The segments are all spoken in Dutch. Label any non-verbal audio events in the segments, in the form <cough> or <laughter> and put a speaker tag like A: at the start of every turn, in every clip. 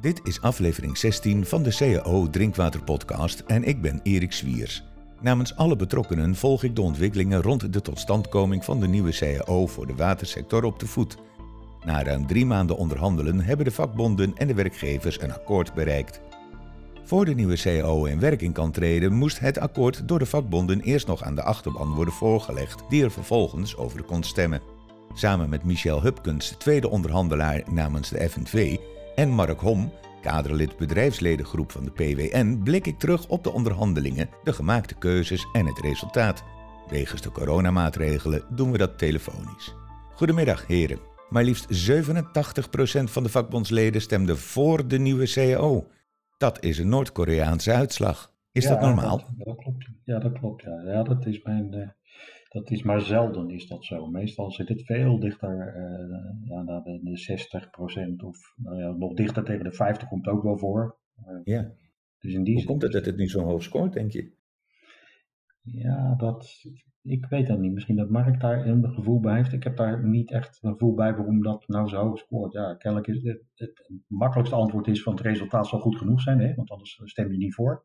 A: Dit is aflevering 16 van de CAO Drinkwater Podcast en ik ben Erik Zwiers. Namens alle betrokkenen volg ik de ontwikkelingen rond de totstandkoming van de nieuwe CAO voor de watersector op de voet. Na ruim drie maanden onderhandelen hebben de vakbonden en de werkgevers een akkoord bereikt. Voor de nieuwe CAO in werking kan treden, moest het akkoord door de vakbonden eerst nog aan de achterban worden voorgelegd, die er vervolgens over kon stemmen. Samen met Michel Hupkens, tweede onderhandelaar namens de FNV, en Mark Hom, kaderlid bedrijfsledengroep van de PWN, blik ik terug op de onderhandelingen, de gemaakte keuzes en het resultaat. Wegens de coronamaatregelen doen we dat telefonisch. Goedemiddag, heren. Maar liefst 87% van de vakbondsleden stemde voor de nieuwe CAO. Dat is een Noord-Koreaanse uitslag. Is dat normaal?
B: Dat, dat klopt. Ja, dat klopt. Ja, ja dat, is mijn, uh, dat is maar zelden is dat zo. Meestal zit het veel dichter uh, ja, naar de, de 60% of nou ja, nog dichter tegen de 50 komt ook wel voor.
A: Uh, ja. Dus in die Hoe komt het dat het niet zo hoog scoort, denk je?
B: Ja, dat, ik weet dat niet. Misschien dat Mark daar een gevoel bij heeft. Ik heb daar niet echt een gevoel bij waarom dat nou zo hoog scoort. Ja, kennelijk is het, het makkelijkste antwoord is van het resultaat zal goed genoeg zijn, hè? want anders stem je niet voor.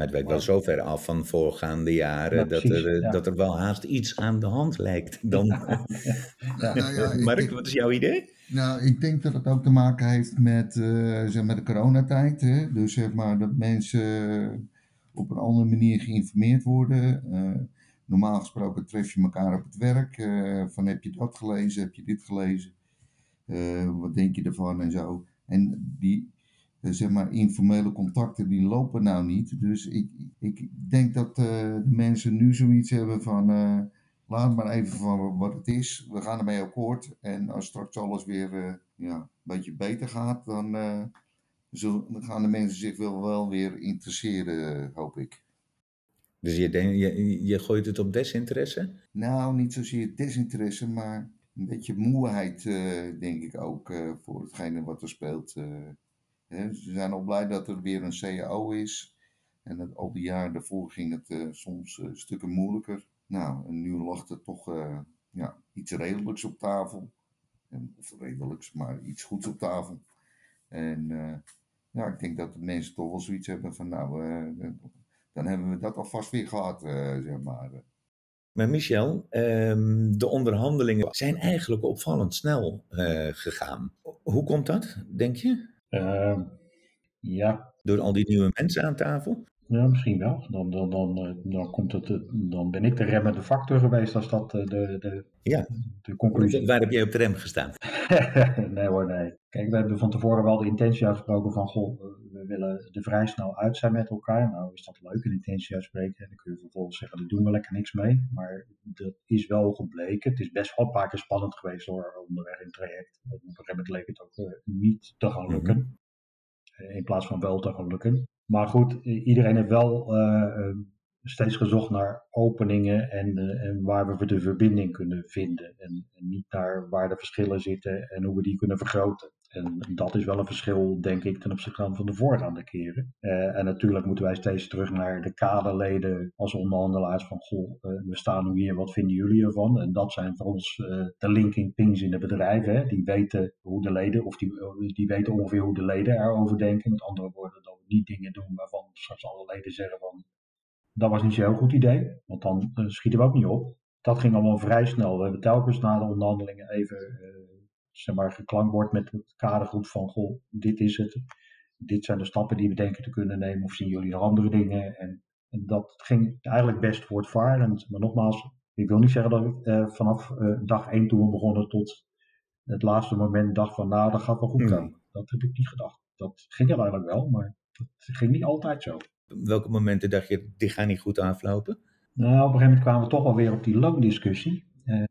A: Maar het wijkt wel zo ver af van voorgaande jaren ja, dat, er, ja. dat er wel haast iets aan de hand lijkt. <laughs> Dan... Ja, nou ja, Mark, ik, wat is jouw idee?
C: Nou, ik denk dat het ook te maken heeft met, uh, zeg maar de coronatijd. Hè? Dus zeg maar dat mensen op een andere manier geïnformeerd worden. Uh, normaal gesproken tref je elkaar op het werk. Uh, van heb je dat gelezen, heb je dit gelezen? wat denk je ervan en zo. En die, zeg maar, informele contacten die lopen nou niet. Dus ik, ik denk dat uh, de mensen nu zoiets hebben van uh, laat maar even van wat het is. We gaan ermee akkoord. En als straks alles weer ja, een beetje beter gaat, dan, zullen, gaan de mensen zich wel, wel weer interesseren, hoop ik.
A: Dus je, denk, je, je gooit het op desinteresse?
C: Nou, niet zozeer desinteresse, maar een beetje moeheid, denk ik ook, voor hetgene wat er speelt. Ze zijn al blij dat er weer een CAO is. En dat al die jaren daarvoor ging het uh, soms uh, stukken moeilijker. Nou, en nu lag er toch uh, ja, iets redelijks op tafel. En, of redelijks, maar iets goeds op tafel. En ja, ik denk dat de mensen toch wel zoiets hebben van, nou, dan hebben we dat alvast weer gehad, zeg maar.
A: Maar Michel, um, de onderhandelingen zijn eigenlijk opvallend snel gegaan. Hoe komt dat, denk je?
B: Uh, ja.
A: Door al die nieuwe mensen aan tafel?
B: Ja, misschien wel. Dan, dan, dan, eh, dan, komt het, eh, dan ben ik de remmende factor geweest als dat eh, de, de,
A: ja. de conclusie Waar heb jij op de rem gestaan? <laughs>
B: nee hoor, nee. Kijk, we hebben van tevoren wel de intentie uitgesproken van, goh, we willen er vrij snel uit zijn met elkaar. Nou is dat leuk, een intentie uitspreken. En dan kun je vervolgens zeggen, daar doen we lekker niks mee. Maar dat is wel gebleken. Het is best wel een paar keer spannend geweest hoor, onderweg in het traject. Op een gegeven moment leek het ook uh, niet te gaan lukken. Mm -hmm. In plaats van wel te gaan lukken. Maar goed, iedereen heeft wel uh, steeds gezocht naar openingen en, en, waar we de verbinding kunnen vinden. En, en, niet naar waar de verschillen zitten en hoe we die kunnen vergroten. En dat is wel een verschil, denk ik, ten opzichte van de voorgaande keren. Uh, en natuurlijk moeten wij steeds terug naar de kaderleden als onderhandelaars van, goh, uh, we staan nu hier, wat vinden jullie ervan? En dat zijn voor ons uh, de linking pins in de bedrijven. Die weten hoe de leden, of die, die weten ongeveer hoe de leden erover denken. Met andere woorden, dat we niet dingen doen waarvan straks alle leden zeggen van, dat was niet zo'n heel goed idee, want dan schieten we ook niet op. Dat ging allemaal vrij snel. We hebben telkens na de onderhandelingen even zeg maar, geklankt wordt met het kadergroep van, goh, dit is het. Dit zijn de stappen die we denken te kunnen nemen. Of zien jullie nog andere dingen? En, en dat ging eigenlijk best voortvarend. Maar nogmaals, ik wil niet zeggen dat ik eh, vanaf eh, dag één toen we begonnen tot het laatste moment dacht van, nou, dat gaat wel goed komen. Mm. Dat heb ik niet gedacht. Dat ging er eigenlijk wel, maar dat ging niet altijd zo.
A: Welke momenten dacht je, die gaan niet goed aflopen?
B: Nou, op een gegeven moment kwamen we toch wel weer op die loondiscussie. Uh,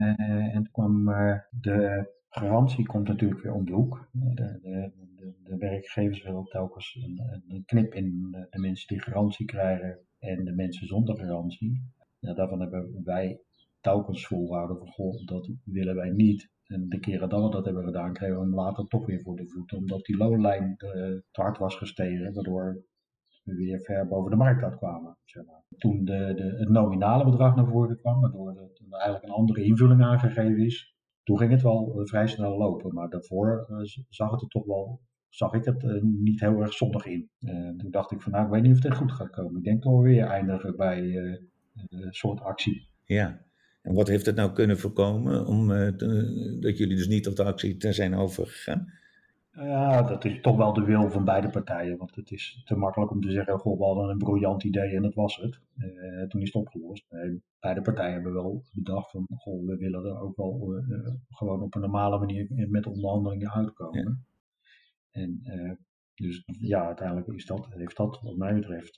B: en toen kwam de garantie komt natuurlijk weer om de hoek. De, de, de, de werkgevers willen telkens een, een, knip in de, mensen die garantie krijgen en de mensen zonder garantie. Daarvan hebben wij telkens volhouden van goh, dat willen wij niet. En de keren dat we dat hebben gedaan, kregen we hem later toch weer voor de voeten, omdat die loonlijn uh, te hard was gestegen, waardoor we weer ver boven de markt uitkwamen. Zeg maar. Toen de, de, het nominale bedrag naar voren kwam, waardoor er eigenlijk een andere invulling aangegeven is, toen ging het wel eh, vrij snel lopen. Maar daarvoor eh, zag het er toch wel zag ik het niet heel erg zonnig in. toen dacht ik van nou, ik weet niet of het goed gaat komen. Ik denk dat we weer eindigen bij een soort actie.
A: Ja, en wat heeft het nou kunnen voorkomen om, dat jullie dus niet op de actie te zijn overgegaan?
B: Ja, dat is toch wel de wil van beide partijen. Want het is te makkelijk om te zeggen: Goh, we hadden een briljant idee en dat was het. Uh, toen is het opgelost. beide partijen hebben wel bedacht: van, Goh, we willen er ook wel uh, gewoon op een normale manier met onderhandelingen uitkomen. En uh, dus ja, uiteindelijk is dat, heeft dat, wat mij betreft,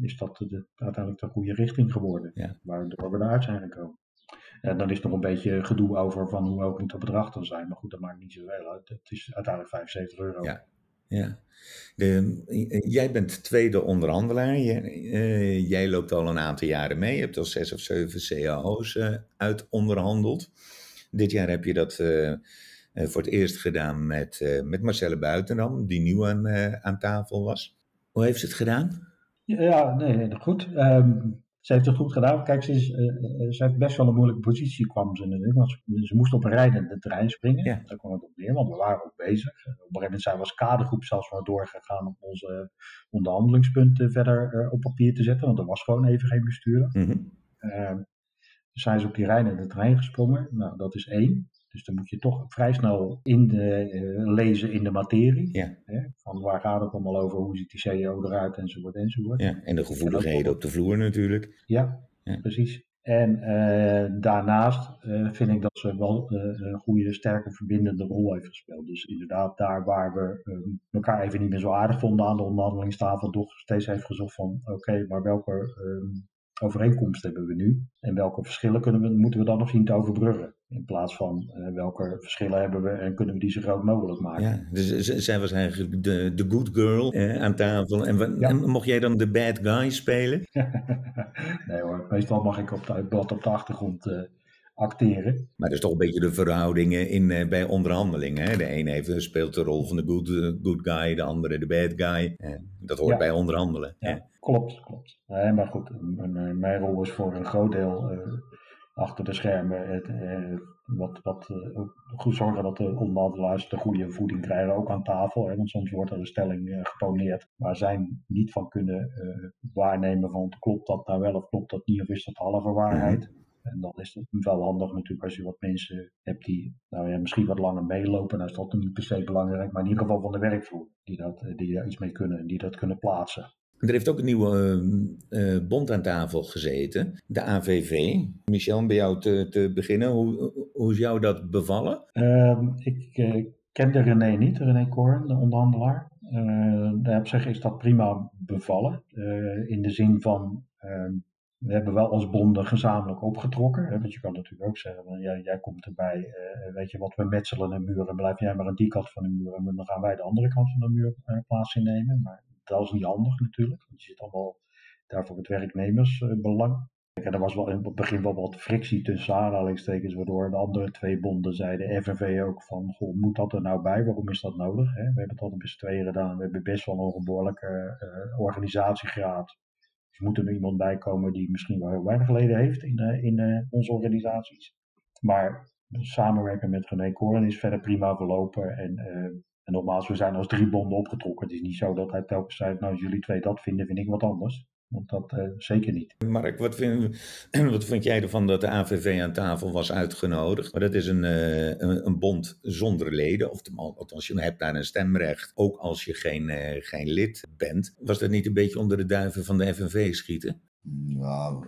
B: is dat de, uiteindelijk de goede richting geworden. Ja. Waardoor we eruit zijn gekomen. En dan is nog een beetje gedoe over van hoe hoog moet dat bedrag dan zijn. Maar goed, dat maakt niet zoveel uit. Het is uiteindelijk 75 euro.
A: Ja, ja. De, jij bent tweede onderhandelaar. Jij, uh, jij, loopt al een aantal jaren mee. Je hebt al zes of zeven cao's uh, uit onderhandeld. Dit jaar heb je dat uh, voor het eerst gedaan met, met Marcelle Buitenam, die nieuw aan, aan tafel was. Hoe heeft ze het gedaan?
B: Ja, nee, goed. Um, ze heeft het goed gedaan. Kijk, ze, is, uh, ze heeft best wel een moeilijke positie, kwam ze natuurlijk. Want ze, moest op een rijdende trein springen. Ja. Daar kwam het op neer, want we waren ook bezig. Op een gegeven moment zijn we als kadergroep zelfs maar doorgegaan om onze onderhandelingspunten verder uh, op papier te zetten. Want er was gewoon even geen bestuurder. Mm -hmm. uh, dus zijn ze op die rijdende trein gesprongen. Nou, dat is één. Dus dan moet je toch vrij snel in de, uh, lezen in de materie. Ja. Hè? Van waar gaat het allemaal over, hoe ziet die CEO eruit enzovoort enzovoort.
A: Ja, en de gevoeligheden op de vloer natuurlijk.
B: Ja, ja. precies. En uh, daarnaast uh, vind ik dat ze wel een goede, sterke, verbindende rol heeft gespeeld. Dus inderdaad, daar waar we elkaar even niet meer zo aardig vonden aan de onderhandelingstafel, toch steeds heeft gezocht van: oké, maar welke overeenkomst hebben we nu? En welke verschillen kunnen we, moeten we dan nog zien te overbruggen? In plaats van uh, welke verschillen hebben we en kunnen we die zo groot mogelijk maken?
A: Ja, dus zij was eigenlijk de, de good girl eh, aan tafel. En, ja. en, mocht jij dan de bad guy spelen? <laughs>
B: nee hoor, meestal mag ik op de, op de achtergrond uh, acteren.
A: Maar dat is toch een beetje de verhoudingen in, uh, bij onderhandelingen. Hè? De een heeft, speelt de rol van de good, good guy, de andere de bad guy. dat hoort ja. bij onderhandelen.
B: Ja, klopt, klopt. Nee, maar goed, mijn, mijn rol is voor een groot deel achter de schermen het, eh, wat, wat eh, goed zorgen dat de onderhandelaars de goede voeding krijgen, ook aan tafel. Hè, want soms wordt er een stelling eh, geponeerd waar zij niet van kunnen uh, waarnemen van klopt dat nou wel of klopt dat niet of is dat halve waarheid. Mhm. En dan is het wel handig natuurlijk als je wat mensen hebt die nou ja, misschien wat langer meelopen. Dan is dat niet per se belangrijk, maar in ieder geval van de werkvloer. Die, dat, die daar iets mee kunnen en die dat kunnen plaatsen.
A: Er heeft ook een nieuwe uh, bond aan tafel gezeten, de AVV. Michel, bij jou te, te beginnen, hoe, hoe is jou dat bevallen?
B: Uh, ik uh, kende René niet, René Koorn, de onderhandelaar. Op zich is dat prima bevallen. in de zin van, ehm, we hebben wel als bonden gezamenlijk opgetrokken. Hè, want je kan natuurlijk ook zeggen, ja, jij komt erbij, weet je wat, we metselen een muur en blijf jij maar aan die kant van de muur. En dan gaan wij de andere kant van de muur plaats innemen. Maar dat is niet handig natuurlijk, want je zit allemaal daar voor het werknemersbelang. En er was wel in het begin wel wat frictie tussen aanhalingstekens, waardoor de andere twee bonden zeiden, FNV ook, van goh, moet dat er nou bij? Waarom is dat nodig? Hè? We hebben het al met z'n tweeën gedaan, we hebben best wel een behoorlijke organisatiegraad. Dus moet er iemand bij komen die misschien wel heel weinig leden heeft in, uh, in uh, onze organisaties. Maar samenwerken met René Koren is verder prima verlopen en en nogmaals, we zijn als drie bonden opgetrokken. Het is niet zo dat hij telkens zei, nou als jullie twee dat vinden, vind ik wat anders. Want dat uh, zeker niet.
A: Mark, wat vind, <clears throat> wat vind jij ervan dat de AVV aan tafel was uitgenodigd? Maar dat is een, uh, een, een, bond zonder leden, of althans je hebt daar een stemrecht, ook als je geen, uh, geen lid bent. Was dat niet een beetje onder de duiven van de FNV schieten?
C: Nou,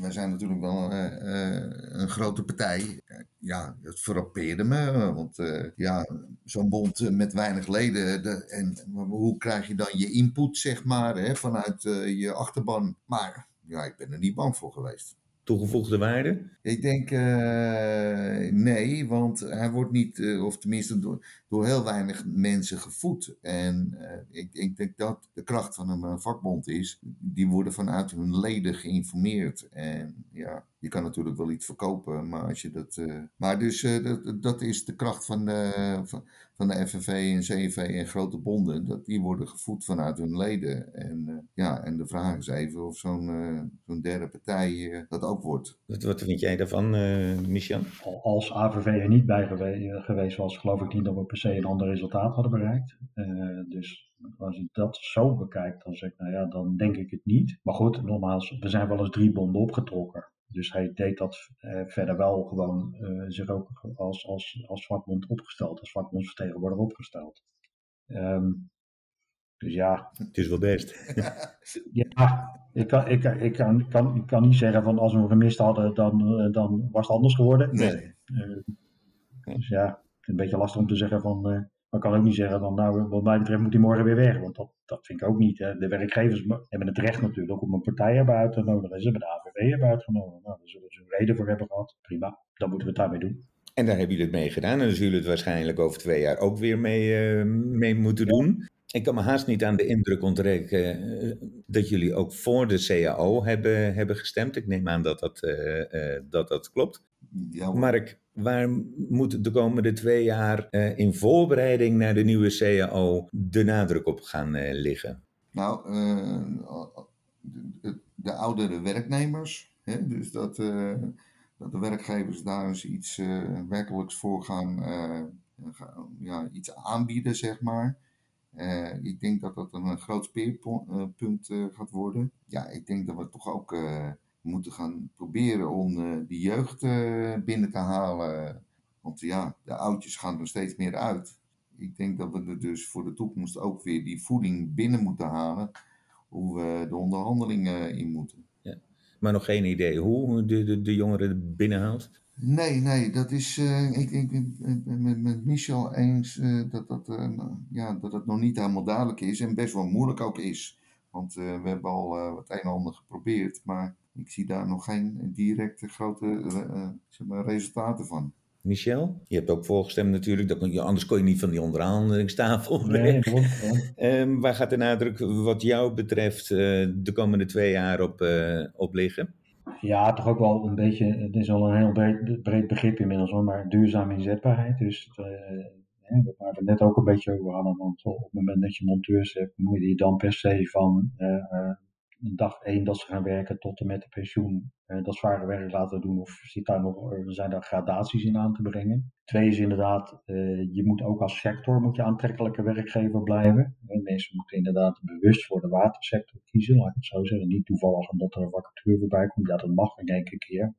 C: wij zijn natuurlijk wel uh, uh, een grote partij. Ja, het frappeerde me, want uh, ja, zo'n bond met weinig leden, de, en hoe krijg je dan je input, zeg maar, hè, vanuit je achterban? Maar ja, ik ben er niet bang voor geweest
A: toegevoegde waarde?
C: Ik denk uh, nee, want hij wordt niet, uh, of tenminste door, door heel weinig mensen gevoed. En uh, ik, ik, denk dat de kracht van een vakbond is, die worden vanuit hun leden geïnformeerd. En ja, je kan natuurlijk wel iets verkopen, maar als je dat. maar dus dat, dat is de kracht van, van, van de FNV en CNV en grote bonden, dat die worden gevoed vanuit hun leden. En, ja, en de vraag is even of zo'n zo'n derde partij dat ook wordt.
A: Wat, wat vind jij daarvan, Michel?
B: Als AVV er niet bij geweest was, geloof ik niet dat we per se een ander resultaat hadden bereikt. dus als je dat zo bekijkt, dan zeg ik, nou ja, dan denk ik het niet. Maar goed, nogmaals, er zijn wel eens drie bonden opgetrokken. Dus hij deed dat eh, verder wel gewoon uh, zich ook als, als, als vakbond opgesteld, als vakbondsvertegenwoordiger opgesteld. Um, dus ja.
A: Het is wel best. <laughs>
B: ja, ik kan, ik, ik, kan, kan, ik kan niet zeggen van als we hem gemist hadden, dan, uh, dan was het anders geworden.
C: Nee.
B: dus ja, een beetje lastig om te zeggen van maar ik kan ook niet zeggen van, nou, wat mij betreft moet hij morgen weer weg. Want dat, dat vind ik ook niet. Hè. De werkgevers hebben het recht natuurlijk om een partij hebben uit te nodigen. Ze hebben de AVV hebben uitgenodigd. Nou, daar zullen ze een reden voor hebben gehad. Prima, dan moeten we het daarmee doen.
A: En daar hebben jullie het mee gedaan. En dan zullen het waarschijnlijk over twee jaar ook weer mee, uh, mee moeten doen. Ik kan me haast niet aan de indruk onttrekken uh, dat jullie ook voor de CAO hebben, hebben gestemd. Ik neem aan dat dat, uh, dat, dat klopt.
C: Ja,
A: Mark, waar moet de komende twee jaar uh, in voorbereiding naar de nieuwe CAO de nadruk op gaan liggen?
C: Nou, de, de, oudere werknemers, hè, dus dat, dat de werkgevers daar eens iets werkelijks voor gaan, ja, iets aanbieden, zeg maar. Ik denk dat dat een groot speerpunt gaat worden. Ja, ik denk dat we toch ook moeten gaan proberen om die jeugd binnen te halen. Want ja, de oudjes gaan er steeds meer uit. Ik denk dat we er dus voor de toekomst ook weer die voeding binnen moeten halen. Hoe we de onderhandelingen in moeten.
A: Ja. Maar nog geen idee hoe de, de, de jongeren binnenhaalt?
C: Nee, nee, dat is. Uh, ik denk met, met Michel eens dat, dat, ja, dat het nog niet helemaal duidelijk is en best wel moeilijk ook is. Want we hebben al wat een en ander geprobeerd, maar ik zie daar nog geen directe grote uh, zeg maar, resultaten van.
A: Michel, je hebt ook voorgestemd natuurlijk, dat, anders kon je niet van die onderhandelingstafel
B: nee,
A: um, waar gaat de nadruk wat jou betreft uh, de komende twee jaar op, uh, op liggen?
B: Ja, toch ook wel een beetje, het is al een heel breed, breed begrip inmiddels hoor, maar duurzame inzetbaarheid. Dus uh, hè, waar we net ook een beetje over hadden, want op het moment dat je monteurs hebt, moet je dan per se van dag één dat ze gaan werken tot en met de pensioen uh, dat zware werk laten doen? Of zit daar nog, zijn daar gradaties in aan te brengen? Twee is inderdaad, uh, je moet ook als sector moet je aantrekkelijke werkgever blijven. Mensen moeten inderdaad bewust voor de watersector kiezen, laat ik het zo zeggen. Niet toevallig omdat er een vacature voorbij komt. Ja, dat mag in één keer.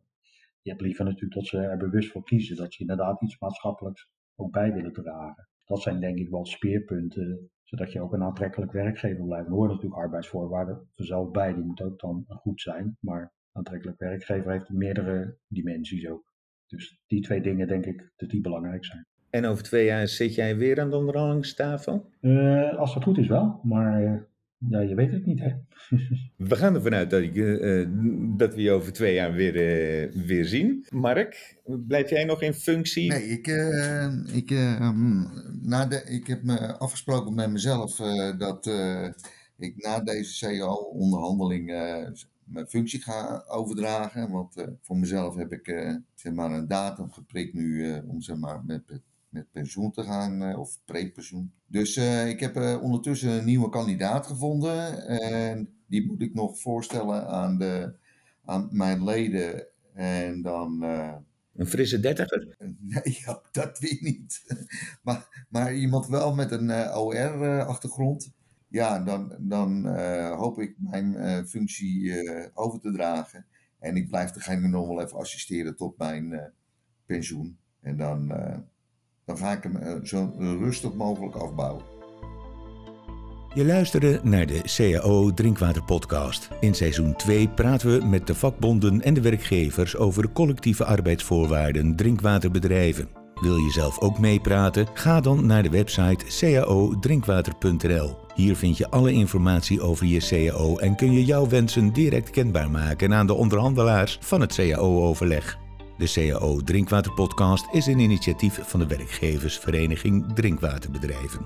B: Je hebt liever natuurlijk dat ze er bewust voor kiezen. Dat ze inderdaad iets maatschappelijks ook bij willen dragen. Dat zijn denk ik wel speerpunten zodat je ook een aantrekkelijk werkgever blijft. Er horen natuurlijk arbeidsvoorwaarden vanzelf bij, die moeten ook dan goed zijn. Maar aantrekkelijk werkgever heeft meerdere dimensies ook. Dus die twee dingen denk ik dat die belangrijk zijn.
A: En over twee jaar zit jij weer aan de onderhandelingstafel?
B: Uh, als dat goed is wel, maar uh, ja, je weet het niet, hè? <laughs>
A: we gaan ervan uit dat, ik, uh, dat we je over twee jaar weer, uh, weer zien. Mark, blijf jij nog in functie?
C: Nee, ik, uh, ik, na de, ik heb me afgesproken met mezelf dat ik na deze CEO-onderhandeling mijn functie ga overdragen. Want voor mezelf heb ik zeg maar een datum geprikt nu om zeg maar, met met pensioen te gaan uh, of prepensioen. Dus uh, ik heb uh, ondertussen een nieuwe kandidaat gevonden. En die moet ik nog voorstellen aan, de, aan mijn leden. En dan.
A: een frisse dertiger?
C: Nee, <laughs> ja, dat weet ik niet. <laughs> maar, maar iemand wel met een OR-achtergrond. ja, dan, dan hoop ik mijn functie over te dragen. En ik blijf degene nog wel even assisteren tot mijn pensioen. En dan dan ga ik hem eh, zo rustig mogelijk afbouwen.
A: Je luisterde naar de CAO Drinkwater Podcast. In seizoen 2 praten we met de vakbonden en de werkgevers over de collectieve arbeidsvoorwaarden drinkwaterbedrijven. Wil je zelf ook meepraten? Ga dan naar de website caodrinkwater.nl. Hier vind je alle informatie over je CAO en kun je jouw wensen direct kenbaar maken aan de onderhandelaars van het CAO-overleg. De CAO Drinkwater Podcast is een initiatief van de werkgeversvereniging Drinkwaterbedrijven.